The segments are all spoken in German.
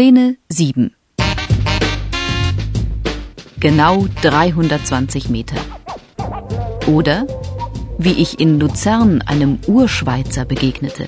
Szene 7 Genau 320 Meter. Oder wie ich in Luzern einem Urschweizer begegnete.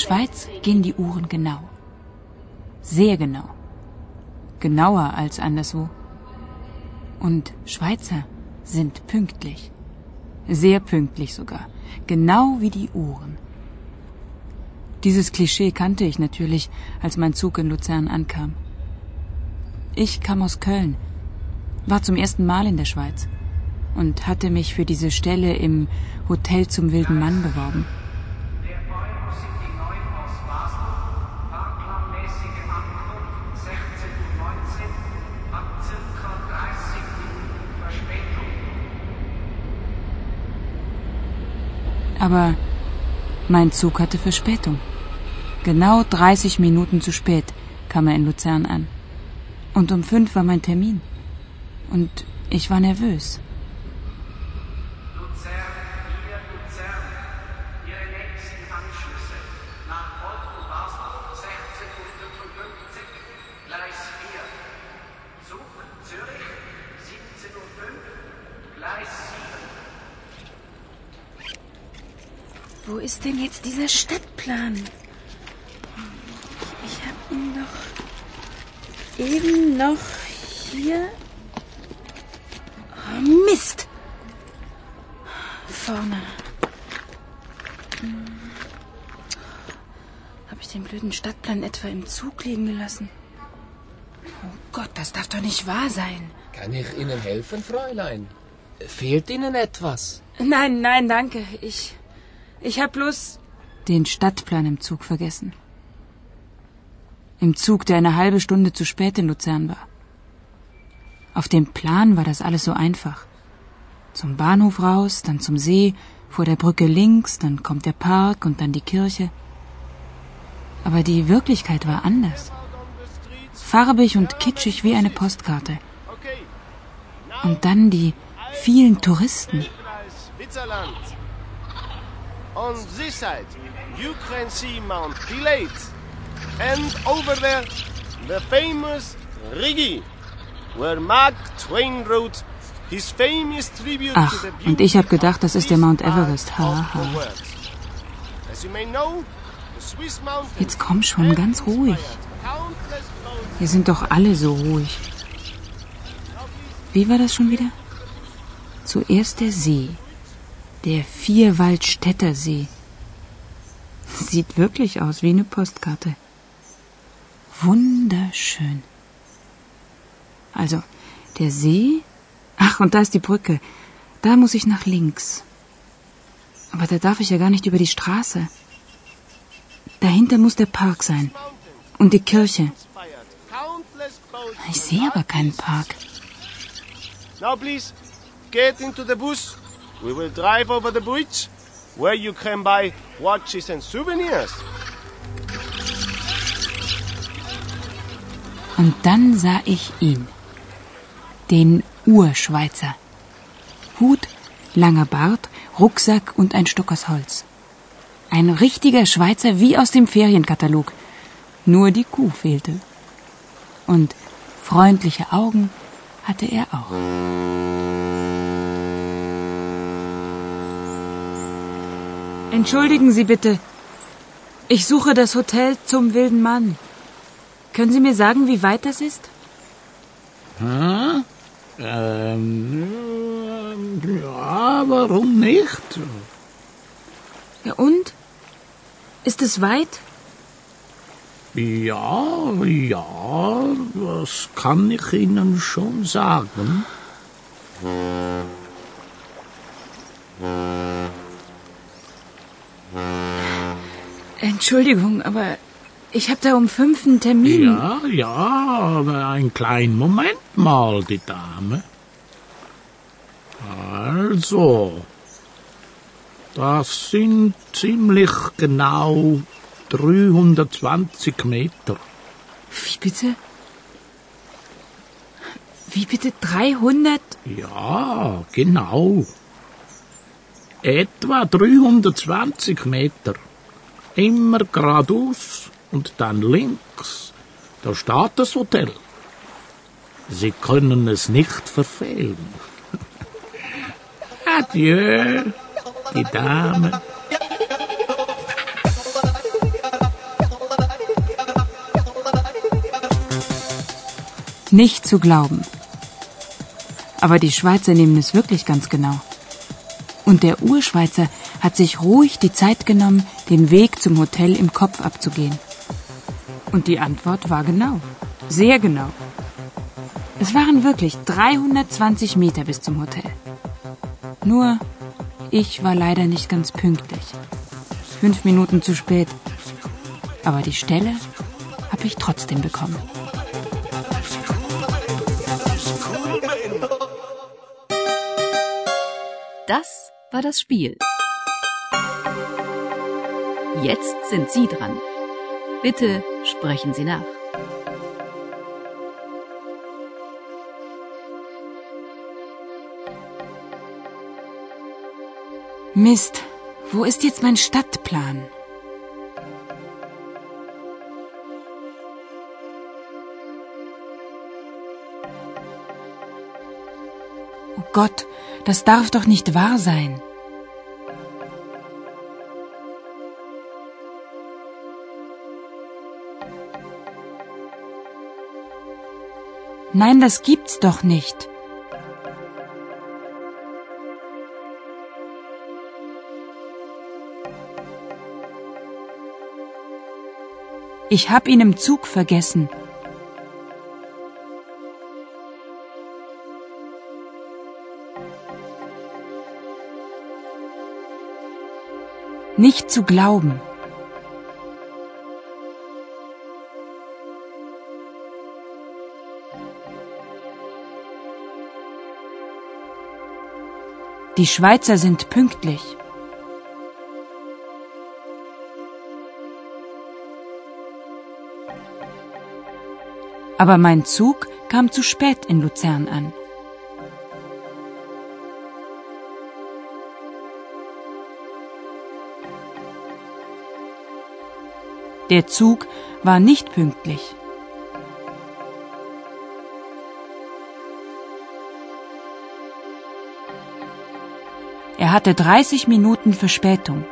Schweiz gehen die Uhren genau. Sehr genau. Genauer als anderswo. Und Schweizer sind pünktlich. Sehr pünktlich sogar. Genau wie die Uhren. Dieses Klischee kannte ich natürlich, als mein Zug in Luzern ankam. Ich kam aus Köln, war zum ersten Mal in der Schweiz und hatte mich für diese Stelle im Hotel zum wilden Mann beworben. Aber mein Zug hatte Verspätung. Genau 30 Minuten zu spät kam er in Luzern an. Und um fünf war mein Termin. Und ich war nervös. Ist denn jetzt dieser Stadtplan? Ich habe ihn doch eben noch hier. Oh, Mist! Vorne. Hm. Habe ich den blöden Stadtplan etwa im Zug liegen gelassen? Oh Gott, das darf doch nicht wahr sein. Kann ich Ihnen helfen, Fräulein? Fehlt Ihnen etwas? Nein, nein, danke. Ich. Ich habe bloß. Den Stadtplan im Zug vergessen. Im Zug, der eine halbe Stunde zu spät in Luzern war. Auf dem Plan war das alles so einfach. Zum Bahnhof raus, dann zum See, vor der Brücke links, dann kommt der Park und dann die Kirche. Aber die Wirklichkeit war anders. Farbig und kitschig wie eine Postkarte. Und dann die vielen Touristen. Switzerland. On this side, you can see Mount Pilat. And over there, the famous Rigi, where Mark Twain wrote his famous tribute Ach, to the und ich hab beauty gedacht, das ist der Mount Everest. Ha, ha. Jetzt komm schon, ganz ruhig. Wir sind doch alle so ruhig. Wie war das schon wieder? Zuerst der See. Der Vierwaldstätter See. Sieht wirklich aus wie eine Postkarte. Wunderschön. Also, der See. Ach, und da ist die Brücke. Da muss ich nach links. Aber da darf ich ja gar nicht über die Straße. Dahinter muss der Park sein. Und die Kirche. Ich sehe aber keinen Park. Now please, get into the bus. We will drive over the bridge, where you can buy watches and souvenirs. Und dann sah ich ihn. Den Urschweizer. Hut, langer Bart, Rucksack und ein Stück aus Holz. Ein richtiger Schweizer wie aus dem Ferienkatalog. Nur die Kuh fehlte. Und freundliche Augen hatte er auch. Entschuldigen Sie bitte. Ich suche das Hotel zum wilden Mann. Können Sie mir sagen, wie weit das ist? Hm? Ähm, ja, warum nicht? Ja, und? Ist es weit? Ja, ja, das kann ich Ihnen schon sagen. Entschuldigung, aber Ich habe da um fünf einen Termin. Ja, ja, aber einen kleinen Moment mal, die Dame. Also, das sind ziemlich genau 320 Meter. Wie bitte? Wie bitte 300? Ja, genau. Etwa 320 Meter. Immer geradeaus und dann links. Da steht das Hotel. Sie können es nicht verfehlen. Adieu, die Dame. Nicht zu glauben. Aber die Schweizer nehmen es wirklich ganz genau. Und der Urschweizer hat sich ruhig die Zeit genommen, den Weg zum Hotel im Kopf abzugehen. Und die Antwort war genau. Sehr genau. Es waren wirklich 320 Meter bis zum Hotel. Nur, ich war leider nicht ganz pünktlich. Fünf Minuten zu spät. Aber die Stelle habe ich trotzdem bekommen. Das war das Spiel. Jetzt sind Sie dran. Bitte sprechen Sie nach. Mist, wo ist jetzt mein Stadtplan? Oh Gott, das darf doch nicht wahr sein. Nein, das gibt's doch nicht. Ich hab ihn im Zug vergessen. Nicht zu glauben. Die Schweizer sind pünktlich. Aber mein Zug kam zu spät in Luzern an. Der Zug war nicht pünktlich. Er hatte 30 Minuten Verspätung.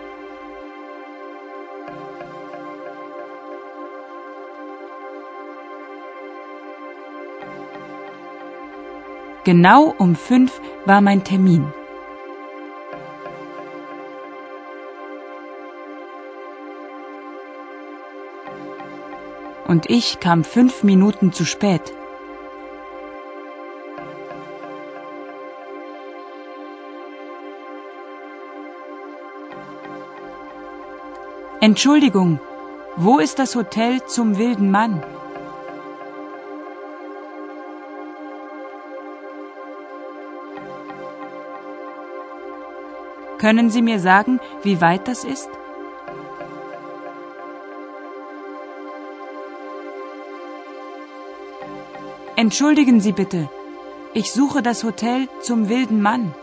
Genau um fünf war mein Termin. Und ich kam fünf Minuten zu spät. Entschuldigung, wo ist das Hotel zum wilden Mann? Können Sie mir sagen, wie weit das ist? Entschuldigen Sie bitte, ich suche das Hotel zum wilden Mann.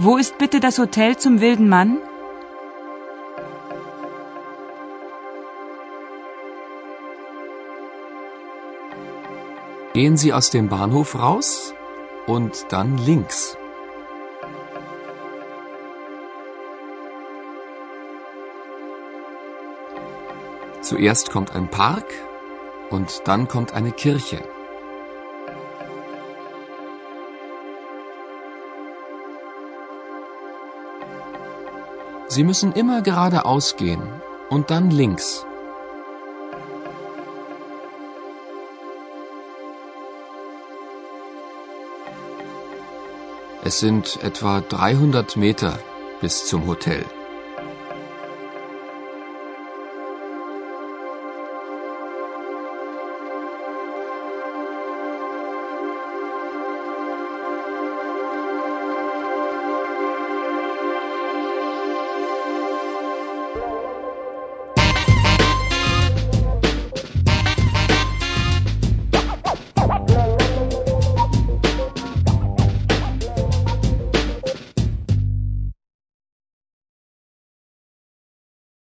Wo ist bitte das Hotel zum wilden Mann? Gehen Sie aus dem Bahnhof raus und dann links. Zuerst kommt ein Park und dann kommt eine Kirche. Sie müssen immer geradeaus gehen und dann links. Es sind etwa 300 Meter bis zum Hotel.